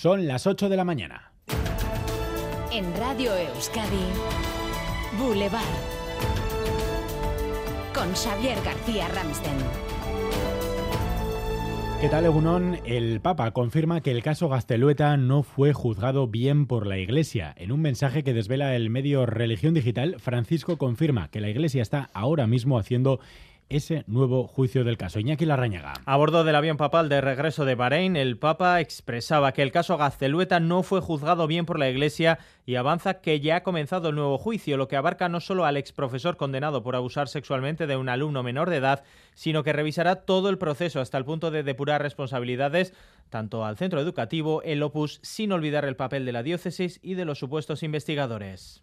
Son las 8 de la mañana. En Radio Euskadi, Boulevard. Con Xavier García Ramsten. ¿Qué tal, Egunon? El Papa confirma que el caso Gaztelueta no fue juzgado bien por la Iglesia. En un mensaje que desvela el medio Religión Digital, Francisco confirma que la Iglesia está ahora mismo haciendo ese nuevo juicio del caso. Iñaki Larrañaga. A bordo del avión papal de regreso de Bahrein, el Papa expresaba que el caso Gaztelueta no fue juzgado bien por la Iglesia y avanza que ya ha comenzado el nuevo juicio, lo que abarca no solo al exprofesor condenado por abusar sexualmente de un alumno menor de edad, sino que revisará todo el proceso hasta el punto de depurar responsabilidades tanto al centro educativo, el Opus, sin olvidar el papel de la diócesis y de los supuestos investigadores.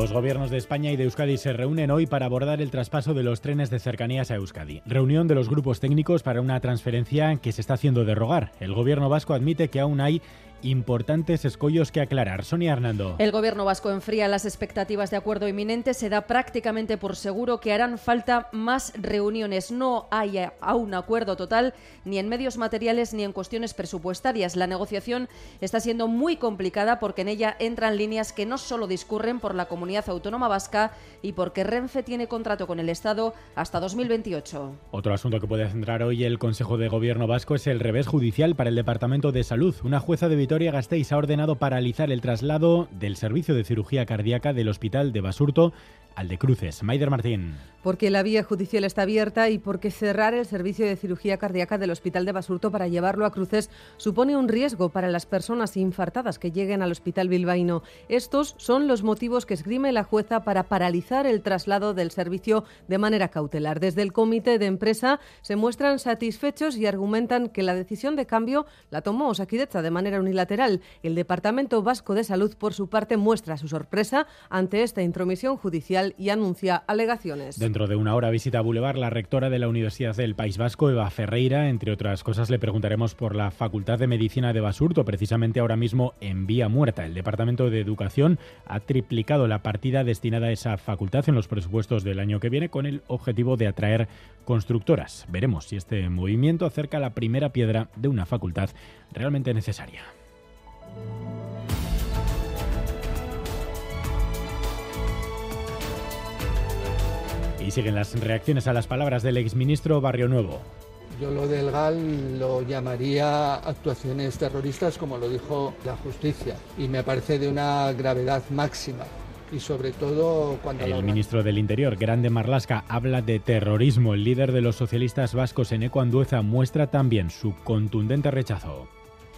Los gobiernos de España y de Euskadi se reúnen hoy para abordar el traspaso de los trenes de cercanías a Euskadi. Reunión de los grupos técnicos para una transferencia que se está haciendo de rogar. El gobierno vasco admite que aún hay importantes escollos que aclarar. Sonia Hernando. El gobierno vasco enfría las expectativas de acuerdo inminente. Se da prácticamente por seguro que harán falta más reuniones. No hay aún acuerdo total ni en medios materiales ni en cuestiones presupuestarias. La negociación está siendo muy complicada porque en ella entran líneas que no solo discurren por la comunidad autónoma vasca y porque Renfe tiene contrato con el Estado hasta 2028. Otro asunto que puede centrar hoy el Consejo de Gobierno vasco es el revés judicial para el Departamento de Salud. Una jueza de Vitoria Gasteiz ha ordenado paralizar el traslado del servicio de cirugía cardíaca del Hospital de Basurto al de Cruces. Maider Martín. Porque la vía judicial está abierta y porque cerrar el servicio de cirugía cardíaca del Hospital de Basurto para llevarlo a Cruces supone un riesgo para las personas infartadas que lleguen al Hospital Bilbaíno. Estos son los motivos que esgrime la jueza para paralizar el traslado del servicio de manera cautelar. Desde el comité de empresa se muestran satisfechos y argumentan que la decisión de cambio la tomó Osakidecha de manera unilateral. El Departamento Vasco de Salud, por su parte, muestra su sorpresa ante esta intromisión judicial y anuncia alegaciones. Dentro de una hora visita a Boulevard la rectora de la Universidad del País Vasco, Eva Ferreira. Entre otras cosas, le preguntaremos por la Facultad de Medicina de Basurto, precisamente ahora mismo en vía muerta. El Departamento de Educación ha triplicado la partida destinada a esa facultad en los presupuestos del año que viene con el objetivo de atraer constructoras. Veremos si este movimiento acerca la primera piedra de una facultad realmente necesaria. Y siguen las reacciones a las palabras del exministro Barrio Nuevo. Yo lo del GAL lo llamaría actuaciones terroristas, como lo dijo la justicia, y me parece de una gravedad máxima. Y sobre todo cuando... El ministro del Interior, Grande Marlasca, habla de terrorismo. El líder de los socialistas vascos, Eneco Andueza, muestra también su contundente rechazo.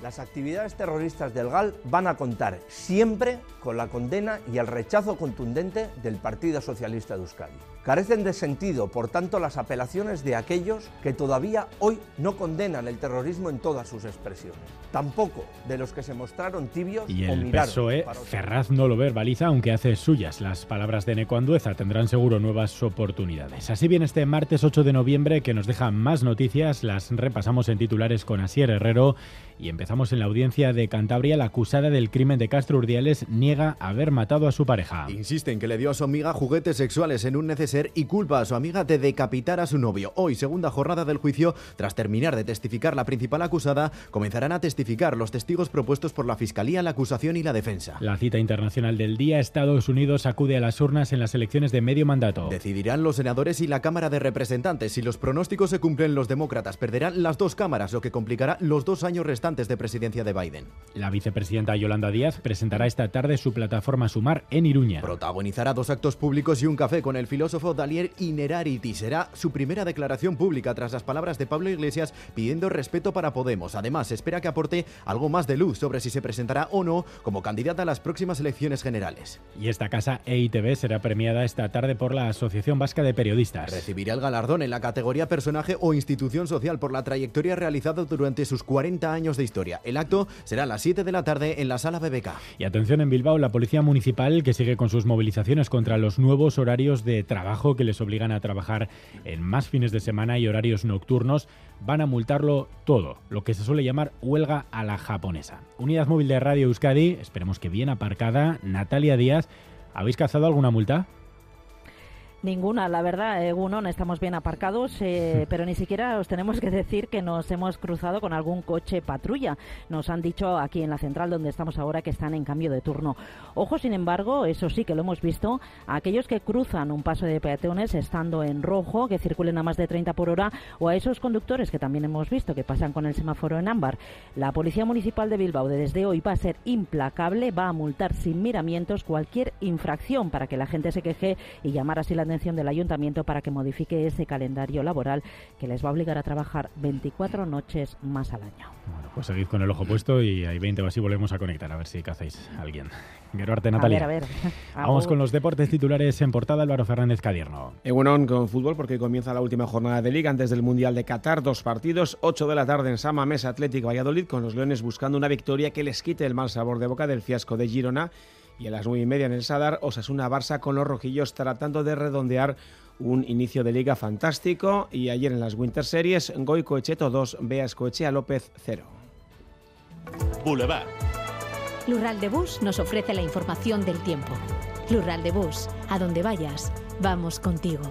Las actividades terroristas del GAL van a contar siempre con la condena y el rechazo contundente del Partido Socialista de Euskadi. Carecen de sentido, por tanto, las apelaciones de aquellos que todavía hoy no condenan el terrorismo en todas sus expresiones. Tampoco de los que se mostraron tibios y o el miraron PSOE, para Ferraz no lo verbaliza, aunque hace suyas las palabras de Eneco Andueza. Tendrán seguro nuevas oportunidades. Así bien, este martes 8 de noviembre, que nos deja más noticias, las repasamos en titulares con Asier Herrero y empezamos en la audiencia de Cantabria. La acusada del crimen de Castro Urdiales niega haber matado a su pareja. Insiste en que le dio a su amiga juguetes sexuales en un neceser y culpa a su amiga de decapitar a su novio. Hoy, segunda jornada del juicio, tras terminar de testificar la principal acusada, comenzarán a testificar los testigos propuestos por la Fiscalía, la acusación y la defensa. La cita internacional del día, Estados Unidos acude a las urnas en las elecciones de medio mandato. Decidirán los senadores y la Cámara de Representantes. Si los pronósticos se cumplen, los demócratas perderán las dos cámaras, lo que complicará los dos años restantes de presidencia de Biden. La vicepresidenta Yolanda Díaz presentará esta tarde su plataforma Sumar en Iruña. Protagonizará dos actos públicos y un café con el filósofo Dalier Inerarity. Será su primera declaración pública tras las palabras de Pablo Iglesias pidiendo respeto para Podemos. Además, se espera que aporte algo más de luz sobre si se presentará o no como candidata a las próximas elecciones generales. Y esta casa EITV será premiada esta tarde por la Asociación Vasca de Periodistas. Recibirá el galardón en la categoría personaje o institución social por la trayectoria realizada durante sus 40 años de historia. El acto será a las 7 de la tarde en la sala BBK. Y atención en Bilbao, la Policía Municipal que sigue con sus movilizaciones contra los nuevos horarios de trabajo que les obligan a trabajar en más fines de semana y horarios nocturnos, van a multarlo todo, lo que se suele llamar huelga a la japonesa. Unidad móvil de Radio Euskadi, esperemos que bien aparcada, Natalia Díaz, ¿habéis cazado alguna multa? Ninguna, la verdad, eh, uno, no estamos bien aparcados, eh, pero ni siquiera os tenemos que decir que nos hemos cruzado con algún coche patrulla. Nos han dicho aquí en la central donde estamos ahora que están en cambio de turno. Ojo, sin embargo, eso sí que lo hemos visto, a aquellos que cruzan un paso de peatones estando en rojo, que circulen a más de 30 por hora, o a esos conductores que también hemos visto que pasan con el semáforo en ámbar. La Policía Municipal de Bilbao desde hoy va a ser implacable, va a multar sin miramientos cualquier infracción para que la gente se queje y llamar así la atención del ayuntamiento para que modifique ese calendario laboral que les va a obligar a trabajar 24 noches más al año. Bueno, pues seguid con el ojo puesto y hay 20 o así volvemos a conectar a ver si cacéis a alguien. Geruarte, Natalia. A ver, a ver. Vamos con los deportes titulares en portada Álvaro Fernández Cadierno. Egunon con fútbol porque comienza la última jornada de liga antes del Mundial de Qatar. Dos partidos, 8 de la tarde en Sama Mesa Atlético Valladolid con los Leones buscando una victoria que les quite el mal sabor de boca del fiasco de Girona y a las nueve y media en el Sadar, Osasuna Barça con los rojillos tratando de redondear un inicio de liga fantástico. Y ayer en las Winter Series, Goico Echeto 2, Beas Coechea López 0. Boulevard. Lural de Bus nos ofrece la información del tiempo. Lural de Bus, a donde vayas, vamos contigo.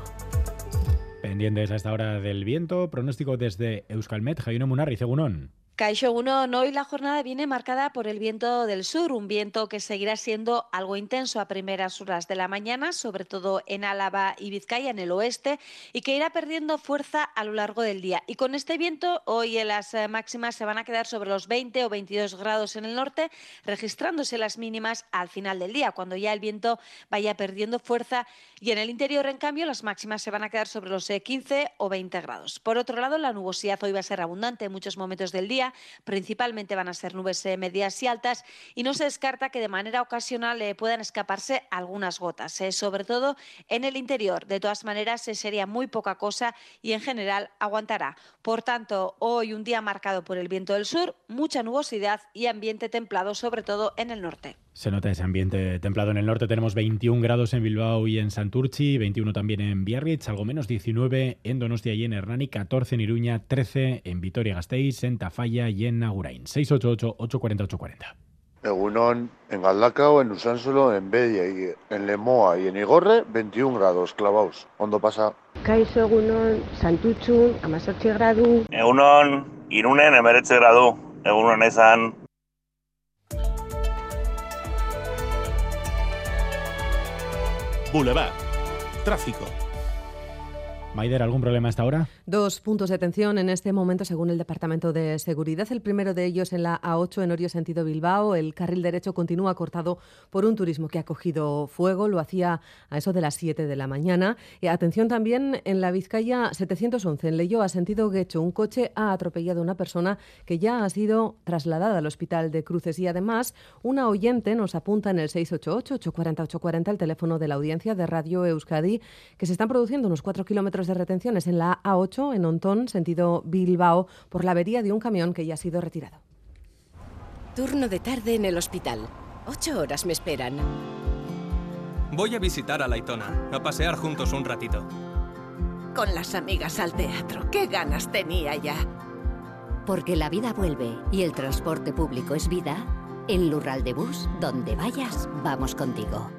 Pendientes a esta hora del viento, pronóstico desde Euskalmet, Jaino Munarri, Cegunón. Caixo 1, hoy la jornada viene marcada por el viento del sur, un viento que seguirá siendo algo intenso a primeras horas de la mañana, sobre todo en Álava y Vizcaya, en el oeste, y que irá perdiendo fuerza a lo largo del día. Y con este viento, hoy las eh, máximas se van a quedar sobre los 20 o 22 grados en el norte, registrándose las mínimas al final del día, cuando ya el viento vaya perdiendo fuerza, y en el interior, en cambio, las máximas se van a quedar sobre los 15 eh, o 20 grados. Por otro lado, la nubosidad hoy va a ser abundante en muchos momentos del día, principalmente van a ser nubes eh, medias y altas y no se descarta que de manera ocasional eh, puedan escaparse algunas gotas, eh, sobre todo en el interior. De todas maneras, sería muy poca cosa y en general aguantará. Por tanto, hoy un día marcado por el viento del sur, mucha nubosidad y ambiente templado, sobre todo en el norte. Se nota ese ambiente templado en el norte. Tenemos 21 grados en Bilbao y en Santurchi, 21 también en Biarritz, algo menos 19 en Donostia y en Hernani, 14 en Iruña, 13 en Vitoria-Gasteiz, en Tafalla y en Agurain. 688-840-840. Egunon, en Galdacao, en Usánsolo, en Bedia y en Lemoa y en Igorre, 21 grados clavaos. Ondo pasa. Kaixo egunon, Santutxu, amazortzi gradu. Egunon, Irunen, emeretze gradu. Egunon ezan, Boulevard. Tráfico. Maider, ¿algún problema hasta ahora? Dos puntos de atención en este momento según el Departamento de Seguridad. El primero de ellos en la A8 en Orio sentido Bilbao. El carril derecho continúa cortado por un turismo que ha cogido fuego. Lo hacía a eso de las 7 de la mañana. Y atención también en la Vizcaya 711 en Leyo a sentido Guecho. Un coche ha atropellado a una persona que ya ha sido trasladada al hospital de Cruces. Y además una oyente nos apunta en el 688-840-840 el teléfono de la audiencia de Radio Euskadi que se están produciendo unos 4 kilómetros de retenciones en la A8 en Ontón, sentido Bilbao, por la avería de un camión que ya ha sido retirado. Turno de tarde en el hospital. Ocho horas me esperan. Voy a visitar a Laitona, a pasear juntos un ratito. Con las amigas al teatro, qué ganas tenía ya. Porque la vida vuelve y el transporte público es vida, en Lural de Bus, donde vayas, vamos contigo.